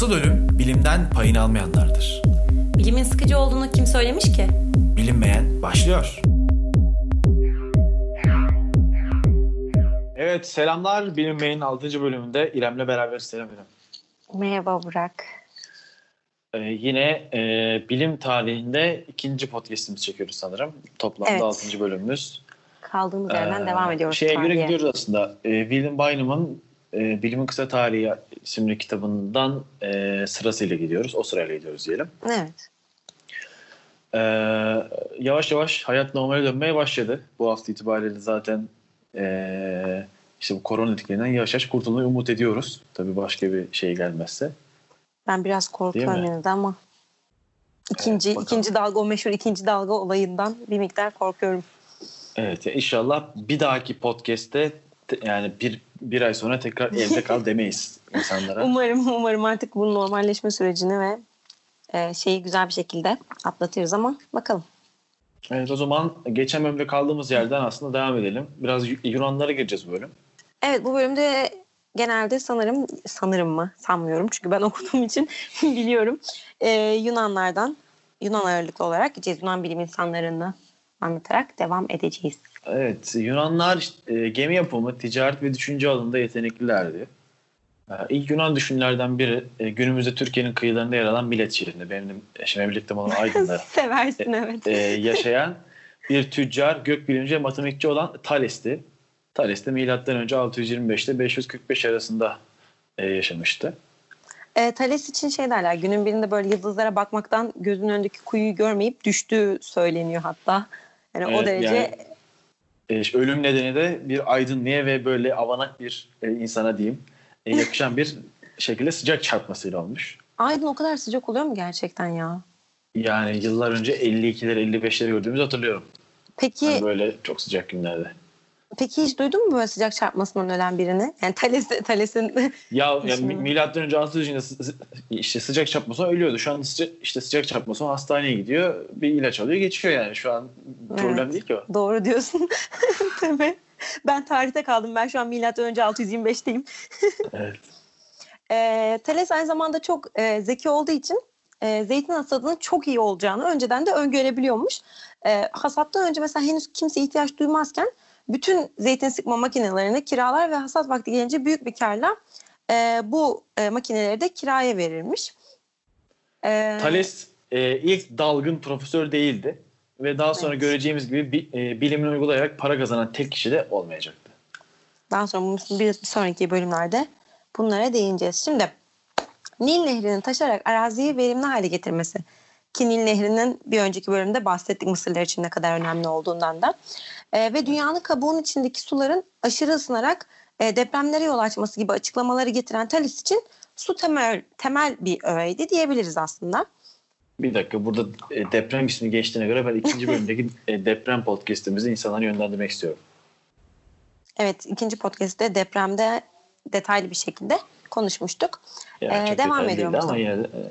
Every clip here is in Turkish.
Asıl ölüm bilimden payını almayanlardır. Bilimin sıkıcı olduğunu kim söylemiş ki? Bilinmeyen başlıyor. Evet selamlar Bilinmeyen'in 6. bölümünde İrem'le beraber selam İrem. Merhaba Burak. Ee, yine e, bilim tarihinde ikinci podcastimizi çekiyoruz sanırım. Toplamda Evet. 6. bölümümüz. Kaldığımız yerden Ee, devam ediyoruz. Şeye göre tarihe. gidiyoruz aslında. Ee, William Bynum'un e, Bilimin Kısa Tarihi isimli kitabından e, sırasıyla gidiyoruz. O sırayla gidiyoruz diyelim. Evet. Ee, yavaş yavaş hayat normale dönmeye başladı. Bu hafta itibariyle zaten e, işte bu korona etkilerinden yavaş yavaş kurtulmayı umut ediyoruz. Tabii başka bir şey gelmezse. Ben biraz korkuyorum yine de ama ikinci Evet, ikinci dalga o meşhur ikinci dalga olayından bir miktar korkuyorum. Evet inşallah bir dahaki podcast'te te- yani bir, bir ay sonra tekrar evde kal demeyiz insanlara. Umarım umarım artık bu normalleşme sürecini ve e, şeyi güzel bir şekilde atlatırız ama bakalım. Evet o zaman geçen bölümde kaldığımız yerden aslında devam edelim. Biraz Yu- Yunanlara gireceğiz bu bölüm. Evet bu bölümde genelde sanırım sanırım mı sanmıyorum çünkü ben okuduğum için biliyorum Ee, Yunanlardan Yunan ağırlıklı olarak gideceğiz Yunan bilim insanlarını anlatarak devam edeceğiz. Evet Yunanlar işte, e, gemi yapımı, ticaret ve düşünce alanında yeteneklilerdi. E, İlk Yunan düşünürlerden biri e, günümüzde Türkiye'nin kıyılarında yer alan Bilet şehrinde benim de eşim memleketim olan Aydın'da Seversin evet. e, yaşayan bir tüccar, gökbilimci ve matematikçi olan Thales'ti. Thales de milattan önce 625 ile 545 arasında e, yaşamıştı. E, Thales için şey derler günün birinde böyle yıldızlara bakmaktan gözünün önündeki kuyuyu görmeyip düştüğü söyleniyor hatta. Yani o Evet, derece yani- E, ölüm nedeni de bir aydınlığa ve böyle avanak bir e, insana diyeyim e, yakışan bir şekilde sıcak çarpmasıyla olmuş. Aydın o kadar sıcak oluyor mu gerçekten ya? Yani yıllar önce 52'leri 55'leri gördüğümüzü hatırlıyorum. Peki Hani böyle çok sıcak günlerde. Peki hiç duydun mu böyle sıcak çarpmasından ölen birini? Yani Thales, Thales'in Ya, ya Düşünün. mi- milattan önce 600 yılında sı- sı- işte sıcak çarpması ölüyordu. Şu an işte sıcak çarpması hastaneye gidiyor. Bir ilaç alıyor geçiyor yani. Şu an problem Evet. değil ki o. Doğru diyorsun. Tabii. Ben tarihte kaldım. Ben şu an milattan önce 625'teyim. Evet. E, Thales aynı zamanda çok e, zeki olduğu için e, zeytin hasadının çok iyi olacağını önceden de öngörebiliyormuş. E, hasattan önce mesela henüz kimse ihtiyaç duymazken bütün zeytin sıkma makinelerini kiralar ve hasat vakti gelince büyük bir karla e, bu e, makineleri de kiraya verirmiş. E, Thales e, ilk dalgın profesör değildi. Ve daha sonra Evet. göreceğimiz gibi bi, e, bilimini uygulayarak para kazanan tek kişi de olmayacaktı. Daha sonra bir sonraki bölümlerde bunlara değineceğiz. Şimdi Nil Nehri'nin taşarak araziyi verimli hale getirmesi. Ki Nil Nehri'nin bir önceki bölümde bahsettik Mısırlar için ne kadar önemli olduğundan da. Ee, ve dünyanın kabuğunun içindeki suların aşırı ısınarak e, depremlere yol açması gibi açıklamaları getiren Thales için su temel, temel bir öğeydi diyebiliriz aslında. Bir dakika burada e, deprem ismi geçtiğine göre ben ikinci bölümdeki e, deprem podcastimizi insanlara yönlendirmek istiyorum. Evet ikinci podcast'te depremde detaylı bir şekilde konuşmuştuk. Yani Ee, devam ediyorum ama yine de, e,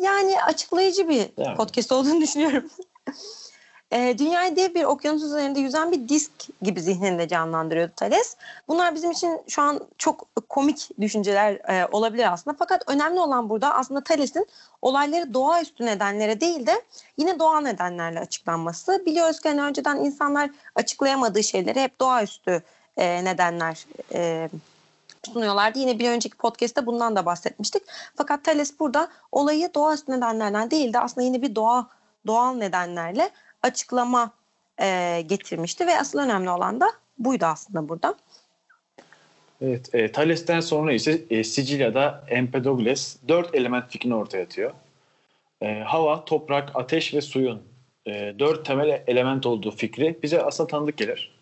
Yani açıklayıcı bir Yani. podcast olduğunu düşünüyorum. e, dünyayı dev bir okyanus üzerinde yüzen bir disk gibi zihninde canlandırıyordu Thales. Bunlar bizim için şu an çok komik düşünceler e, olabilir aslında. Fakat önemli olan burada aslında Thales'in olayları doğaüstü nedenlere değil de yine doğal nedenlerle açıklanması. Biliyoruz ki hani önceden insanlar açıklayamadığı şeyleri hep doğaüstü e, nedenler e, sunuyorlardı. Yine bir önceki podcast'te bundan da bahsetmiştik. Fakat Thales burada olayı doğaüstü nedenlerden değil de aslında yine bir doğa doğal nedenlerle açıklama e, getirmişti ve asıl önemli olan da buydu aslında burada. Evet, e, Thales'ten sonra ise e, Sicilya'da Empedokles dört element fikrini ortaya atıyor. E, hava, toprak, ateş ve suyun e, dört temel element olduğu fikri bize aslında tanıdık gelir.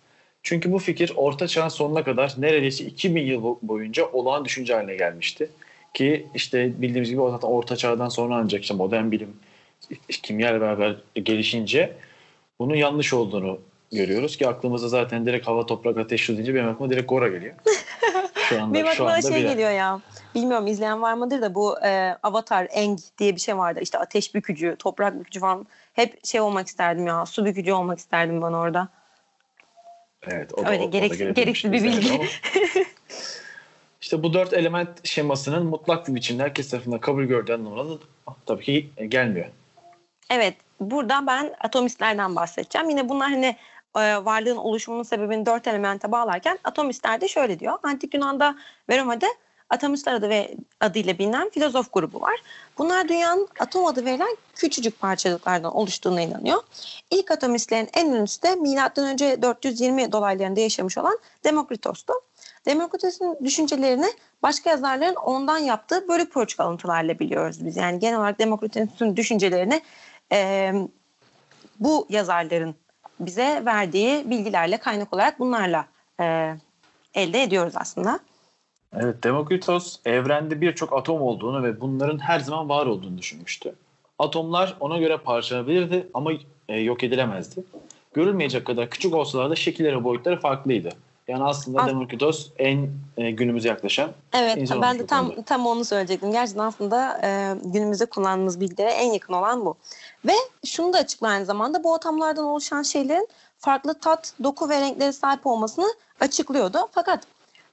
Çünkü bu fikir Orta Çağ'ın sonuna kadar neredeyse 2000 yıl bo- boyunca olağan düşünce haline gelmişti. Ki işte bildiğimiz gibi o zaten Orta Çağ'dan sonra ancak işte modern bilim, kimya ile beraber gelişince bunun yanlış olduğunu görüyoruz ki aklımıza zaten direkt hava, toprak, ateş, deyince benim aklıma direkt Gora geliyor. Şu anda, Benim şu aklıma anda şey bile. geliyor ya. Bilmiyorum izleyen var mıdır da bu e, Avatar Eng diye bir şey vardı. İşte ateş bükücü, toprak bükücü falan. Hep şey olmak isterdim ya. Su bükücü olmak isterdim ben orada. Evet, o da, Öyle o- o da gereksiz- gereksiz bir bilgi. İşte bu dört element şemasının mutlak bir biçimde herkes tarafından kabul gördüğü anlamına da tabii ki gelmiyor. Evet, burada ben atomistlerden bahsedeceğim. Yine bunlar hani e, varlığın oluşumunun sebebini dört elemente bağlarken atomistler de şöyle diyor. Antik Yunan'da ve Roma'da atomistler adı ve adıyla bilinen filozof grubu var. Bunlar dünyanın atom adı verilen küçücük parçacıklardan oluştuğuna inanıyor. İlk atomistlerin en ünlüsü de M.Ö. 420 dolaylarında yaşamış olan Demokritos'tu. Demokritos'un düşüncelerini başka yazarların ondan yaptığı bölük pörçük alıntılarla biliyoruz biz. Yani genel olarak Demokritos'un düşüncelerini e, bu yazarların bize verdiği bilgilerle kaynak olarak bunlarla e, elde ediyoruz aslında. Evet, Demokritos evrende birçok atom olduğunu ve bunların her zaman var olduğunu düşünmüştü. Atomlar ona göre parçalanabilirdi ama e, yok edilemezdi. Görülmeyecek kadar küçük olsalar da şekilleri boyutları farklıydı. Yani aslında As- Demokritos en e, günümüze yaklaşan Evet ben de tam tam onu söyleyecektim. Gerçekten aslında e, günümüzde kullandığımız bilgilere en yakın olan bu. Ve şunu da açıklar aynı zamanda bu atomlardan oluşan şeylerin farklı tat, doku ve renklere sahip olmasını açıklıyordu. Fakat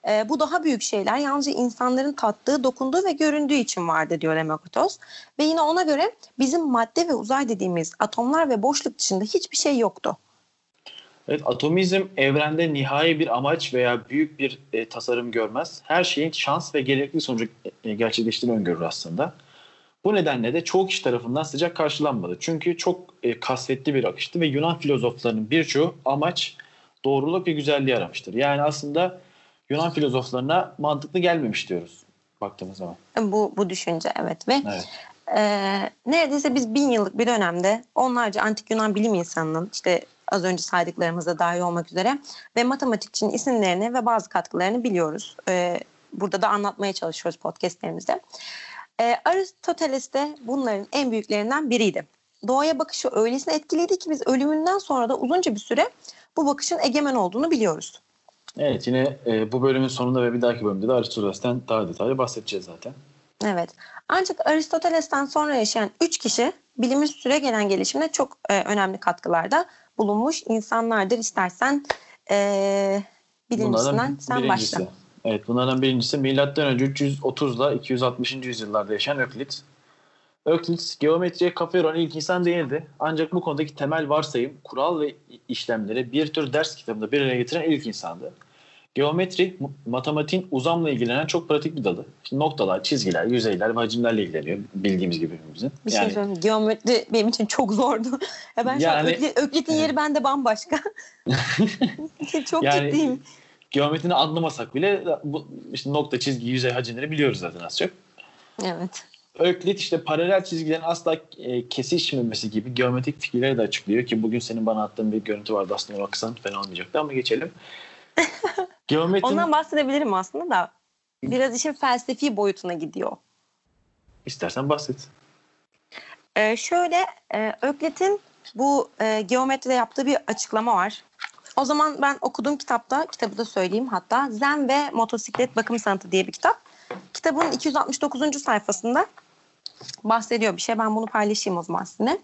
e, bu daha büyük şeyler yalnızca insanların tattığı, dokunduğu ve göründüğü için vardı diyor Demokritos. Ve yine ona göre bizim madde ve uzay dediğimiz atomlar ve boşluk dışında hiçbir şey yoktu. Evet, atomizm evrende nihai bir amaç veya büyük bir e, tasarım görmez. Her şeyin şans ve gerekli sonucu e, gerçekleştiğini öngörür aslında. Bu nedenle de çoğu kişi tarafından sıcak karşılanmadı. Çünkü çok e, kasvetli bir akıştı ve Yunan filozoflarının birçoğu amaç doğruluk ve güzelliği aramıştır. Yani aslında Yunan filozoflarına mantıklı gelmemiş diyoruz baktığımız zaman. Bu, bu düşünce evet ve evet. E, neredeyse biz bin yıllık bir dönemde onlarca antik Yunan bilim insanının işte az önce saydıklarımızda dahil olmak üzere ve matematikçinin isimlerini ve bazı katkılarını biliyoruz. E, burada da anlatmaya çalışıyoruz podcastlerimizde. E, Aristoteles de bunların en büyüklerinden biriydi. Doğaya bakışı öylesine etkiliydi ki biz ölümünden sonra da uzunca bir süre bu bakışın egemen olduğunu biliyoruz. Evet yine e, bu bölümün sonunda ve bir dahaki bölümde de Aristoteles'ten daha detaylı bahsedeceğiz zaten. Evet. Ancak Aristoteles'ten sonra yaşayan üç kişi bilimin süre gelen gelişimine çok e, önemli katkılarda bulunmuş insanlardır. İstersen e, birincisinden sen birincisi. başla. Evet bunlardan birincisi milattan önce 330 ile 260. yüzyıllarda yaşayan Öklit. Öklit geometriye kafa yoran ilk insan değildi. Ancak bu konudaki temel varsayım, kural ve işlemleri bir tür ders kitabında bir araya getiren ilk insandı. Geometri, matematiğin uzamla ilgilenen çok pratik bir dalı. İşte noktalar, çizgiler, yüzeyler ve hacimlerle ilgileniyor bildiğimiz gibi hepimizin. Bir şey yani, söyleyeyim. Geometri benim için çok zordu. Ya ben yani, şu an Öklit'in yeri bende bambaşka. çok yani, ciddiyim. Geometrini anlamasak bile bu işte nokta, çizgi, yüzey, hacimleri biliyoruz zaten az çok. Evet. Öklit işte paralel çizgilerin asla e, kesişmemesi gibi geometrik fikirleri de açıklıyor ki bugün senin bana attığın bir görüntü vardı aslında ona baksan fena olmayacaktı ama geçelim. Geometrin... Ondan bahsedebilirim aslında da biraz işin felsefi boyutuna gidiyor. İstersen bahset. Ee, şöyle e, Öklit'in bu e, geometride yaptığı bir açıklama var. O zaman ben okuduğum kitapta, kitabı da söyleyeyim hatta Zen ve Motosiklet Bakım Sanatı diye bir kitap. Kitabın 269. sayfasında bahsediyor bir şey. Ben bunu paylaşayım o zaman sizinle.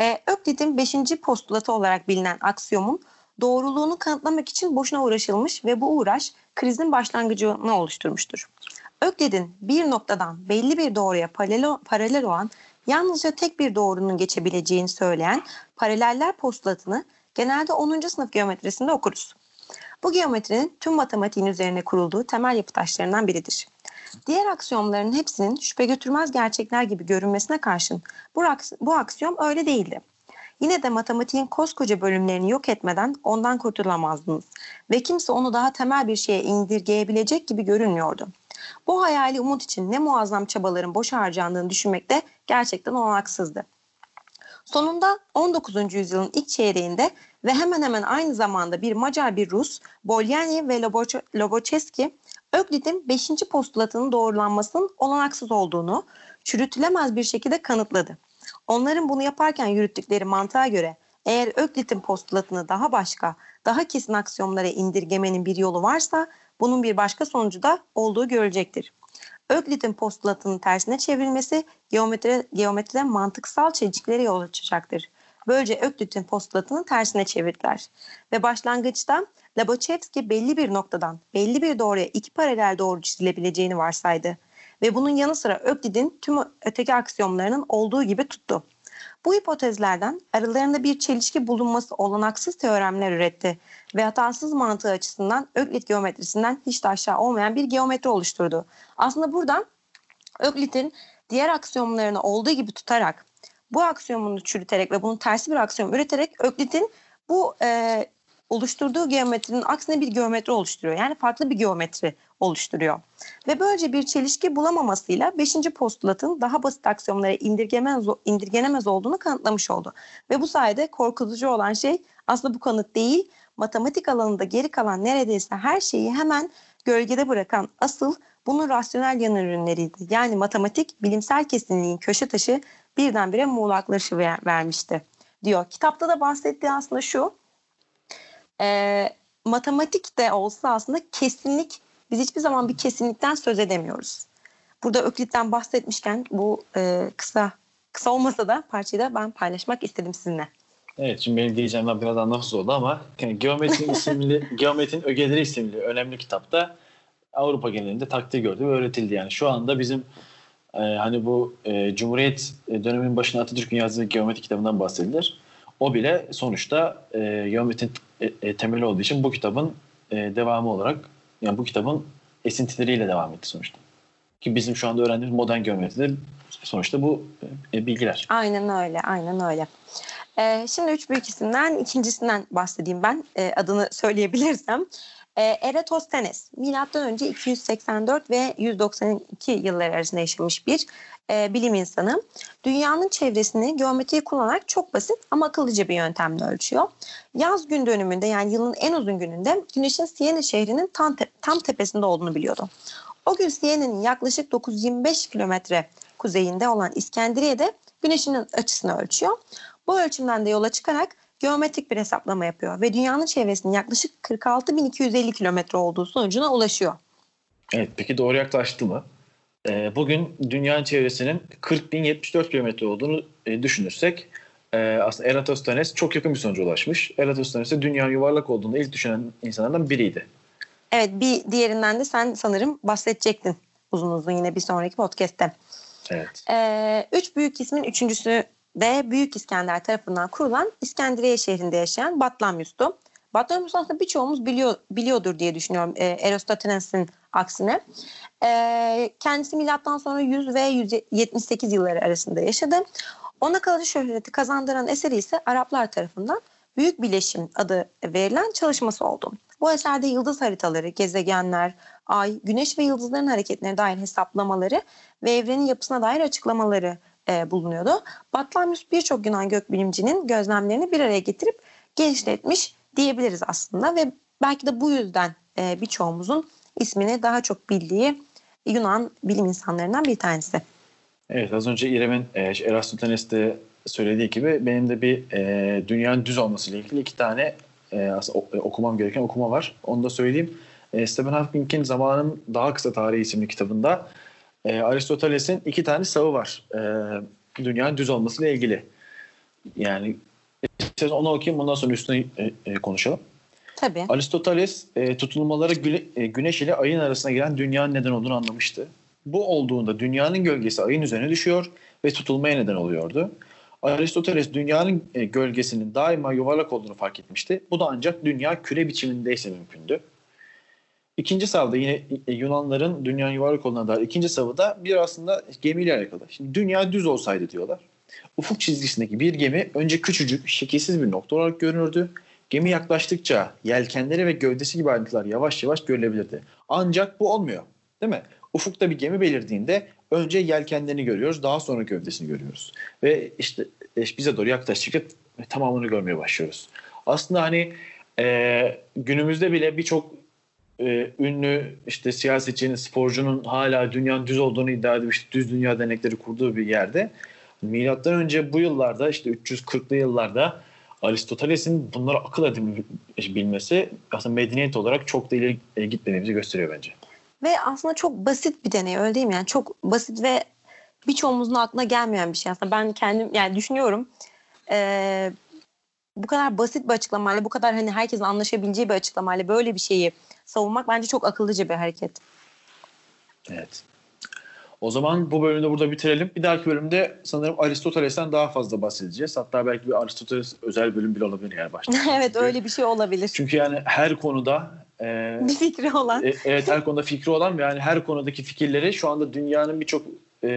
Ee, Öklit'in 5. postulatı olarak bilinen aksiyomun doğruluğunu kanıtlamak için boşuna uğraşılmış ve bu uğraş krizin başlangıcını oluşturmuştur. Öklid'in bir noktadan belli bir doğruya paralel, paralel olan yalnızca tek bir doğrunun geçebileceğini söyleyen paraleller postulatını genelde 10. sınıf geometrisinde okuruz. Bu geometrinin tüm matematiğin üzerine kurulduğu temel yapı taşlarından biridir. Diğer aksiyomların hepsinin şüphe götürmez gerçekler gibi görünmesine karşın bu, aks bu aksiyom öyle değildi. Yine de matematiğin koskoca bölümlerini yok etmeden ondan kurtulamazdınız ve kimse onu daha temel bir şeye indirgeyebilecek gibi görünmüyordu. Bu hayali umut için ne muazzam çabaların boş harcandığını düşünmek de gerçekten olanaksızdı. Sonunda 19. yüzyılın ilk çeyreğinde ve hemen hemen aynı zamanda bir Macar bir Rus, Bolyani ve Lobocheski, Öklid'in 5. postulatının doğrulanmasının olanaksız olduğunu çürütülemez bir şekilde kanıtladı. Onların bunu yaparken yürüttükleri mantığa göre eğer Öklit'in postulatını daha başka, daha kesin aksiyonlara indirgemenin bir yolu varsa bunun bir başka sonucu da olduğu görülecektir. Öklit'in postulatının tersine çevrilmesi geometri, geometride mantıksal çelişkilere yol açacaktır. Böylece Öklit'in postulatını tersine çevirdiler. Ve başlangıçta Lobachevski belli bir noktadan belli bir doğruya iki paralel doğru çizilebileceğini varsaydı. Ve bunun yanı sıra Öklid'in tüm öteki aksiyomlarının olduğu gibi tuttu. Bu hipotezlerden aralarında bir çelişki bulunması olanaksız teoremler üretti ve hatasız mantığı açısından Öklit geometrisinden hiç de aşağı olmayan bir geometri oluşturdu. Aslında buradan Öklit'in diğer aksiyomlarını olduğu gibi tutarak bu aksiyomunu çürüterek ve bunun tersi bir aksiyom üreterek Öklit'in bu e, oluşturduğu geometrinin aksine bir geometri oluşturuyor. Yani farklı bir geometri oluşturuyor. Ve böylece bir çelişki bulamamasıyla 5. postulatın daha basit aksiyonlara indirgemez, indirgenemez olduğunu kanıtlamış oldu. Ve bu sayede korkutucu olan şey aslında bu kanıt değil, matematik alanında geri kalan neredeyse her şeyi hemen gölgede bırakan asıl bunun rasyonel yan ürünleriydi. Yani matematik bilimsel kesinliğin köşe taşı birdenbire muğlaklışı ver, vermişti diyor. Kitapta da bahsettiği aslında şu. E, matematik de olsa aslında kesinlik biz hiçbir zaman bir kesinlikten söz edemiyoruz. Burada Öklit'ten bahsetmişken bu e, kısa kısa olmasa da parçayı da ben paylaşmak istedim sizinle. Evet şimdi benim diyeceğimden biraz anlamsız oldu ama yani Geometrin isimli Geometrin Ögeleri isimli önemli kitapta Avrupa genelinde takdir gördü ve öğretildi. Yani şu anda bizim e, hani bu e, Cumhuriyet döneminin başına Atatürk'ün yazdığı geometri kitabından bahsedilir. O bile sonuçta e, geometrin e, e, temeli olduğu için bu kitabın e, devamı olarak yani bu kitabın esintileriyle devam etti sonuçta. Ki bizim şu anda öğrendiğimiz modern geometride sonuçta bu e, bilgiler. Aynen öyle, aynen öyle. Ee, şimdi üç büyük isimden ikincisinden bahsedeyim ben e, adını söyleyebilirsem. E, Eratosthenes önce 284 ve 192 yıllar arasında yaşamış bir e, bilim insanı. Dünyanın çevresini geometriyi kullanarak çok basit ama akıllıca bir yöntemle ölçüyor. Yaz gün dönümünde yani yılın en uzun gününde Güneş'in Siena şehrinin tam, te- tam tepesinde olduğunu biliyordu. O gün Siena'nın yaklaşık 925 kilometre kuzeyinde olan İskenderiye'de Güneş'in açısını ölçüyor. Bu ölçümden de yola çıkarak geometrik bir hesaplama yapıyor ve dünyanın çevresinin yaklaşık 46.250 kilometre olduğu sonucuna ulaşıyor. Evet peki doğru yaklaştı mı? Ee, bugün dünyanın çevresinin 40.074 kilometre olduğunu e, düşünürsek e, aslında Eratosthenes çok yakın bir sonuca ulaşmış. Eratosthenes de dünyanın yuvarlak olduğunu ilk düşünen insanlardan biriydi. Evet bir diğerinden de sen sanırım bahsedecektin uzun uzun yine bir sonraki podcast'te. Evet. Ee, üç büyük ismin üçüncüsü de Büyük İskender tarafından kurulan İskenderiye şehrinde yaşayan Batlamyus'tu. Batlamyus aslında birçoğumuz biliyor, biliyordur diye düşünüyorum e, Eratosthenes'in aksine. E, kendisi milattan sonra 100 ve 178 yılları arasında yaşadı. Ona kalıcı şöhreti kazandıran eseri ise Araplar tarafından Büyük Bileşim adı verilen çalışması oldu. Bu eserde yıldız haritaları, gezegenler, ay, güneş ve yıldızların hareketlerine dair hesaplamaları ve evrenin yapısına dair açıklamaları e, bulunuyordu. Batlamyus birçok Yunan gökbilimcinin gözlemlerini bir araya getirip genişletmiş diyebiliriz aslında ve belki de bu yüzden e, birçoğumuzun ismini daha çok bildiği Yunan bilim insanlarından bir tanesi. Evet az önce İrem'in e, Eratosthenes'te söylediği gibi benim de bir e, dünyanın düz olması ile ilgili iki tane e, aslında okumam gereken okuma var. Onu da söyleyeyim. E, Stephen Hawking'in Zamanın Daha Kısa Tarihi isimli kitabında e, Aristoteles'in iki tane savı var. E, dünyanın düz olması ile ilgili. Yani onu okuyayım bundan sonra üstüne e, e, konuşalım. Tabii. Aristoteles e, tutulmaları güle, e, güneş ile ayın arasına giren dünyanın neden olduğunu anlamıştı. Bu olduğunda dünyanın gölgesi ayın üzerine düşüyor ve tutulmaya neden oluyordu. Aristoteles dünyanın e, gölgesinin daima yuvarlak olduğunu fark etmişti. Bu da ancak dünya küre biçimindeyse mümkündü. İkinci savda yine e, Yunanların dünyanın yuvarlak olduğuna dair ikinci savı da bir aslında gemiyle alakalı. Şimdi dünya düz olsaydı diyorlar. Ufuk çizgisindeki bir gemi önce küçücük, şekilsiz bir nokta olarak görünürdü. Gemi yaklaştıkça yelkenleri ve gövdesi gibi ayrıntılar yavaş yavaş görülebilirdi. Ancak bu olmuyor. Değil mi? Ufukta bir gemi belirdiğinde önce yelkenlerini görüyoruz, daha sonra gövdesini görüyoruz. Ve işte bize doğru yaklaştıkça tamamını görmeye başlıyoruz. Aslında hani e, günümüzde bile birçok e, ünlü işte siyasetçinin, sporcunun hala dünyanın düz olduğunu iddia edip işte düz dünya denekleri kurduğu bir yerde milattan önce bu yıllarda işte 340'lı yıllarda Aristoteles'in bunları akıl bilmesi aslında medeniyet olarak çok da ileri e, gitmediğimizi gösteriyor bence. Ve aslında çok basit bir deney öyle değil mi? Yani çok basit ve birçoğumuzun aklına gelmeyen bir şey aslında. Ben kendim yani düşünüyorum. e, bu kadar basit bir açıklamayla, bu kadar hani herkesin anlaşabileceği bir açıklamayla böyle bir şeyi savunmak bence çok akıllıca bir hareket. Evet. O zaman bu bölümü de burada bitirelim. Bir dahaki bölümde sanırım Aristoteles'ten daha fazla bahsedeceğiz. Hatta belki bir Aristoteles özel bölüm bile olabilir yani başta. evet öyle bir şey olabilir. Çünkü yani her konuda e, bir fikri olan. e, evet her konuda fikri olan ve yani her konudaki fikirleri şu anda dünyanın birçok e,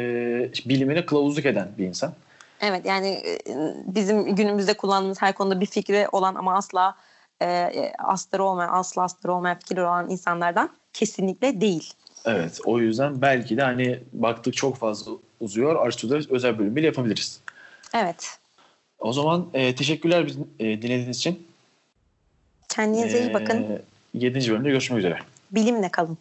bilimine kılavuzluk eden bir insan. Evet yani e, bizim günümüzde kullandığımız her konuda bir fikri olan ama asla e, astarı olmayan, asla astarı olmayan fikirleri olan insanlardan kesinlikle değil. Evet o yüzden belki de hani baktık çok fazla uzuyor. Aristoteles özel bölüm bile yapabiliriz. Evet. O zaman e, teşekkürler bizi e, dinlediğiniz için. Kendinize iyi bakın. E, 7. bölümde görüşmek üzere. Bilimle kalın.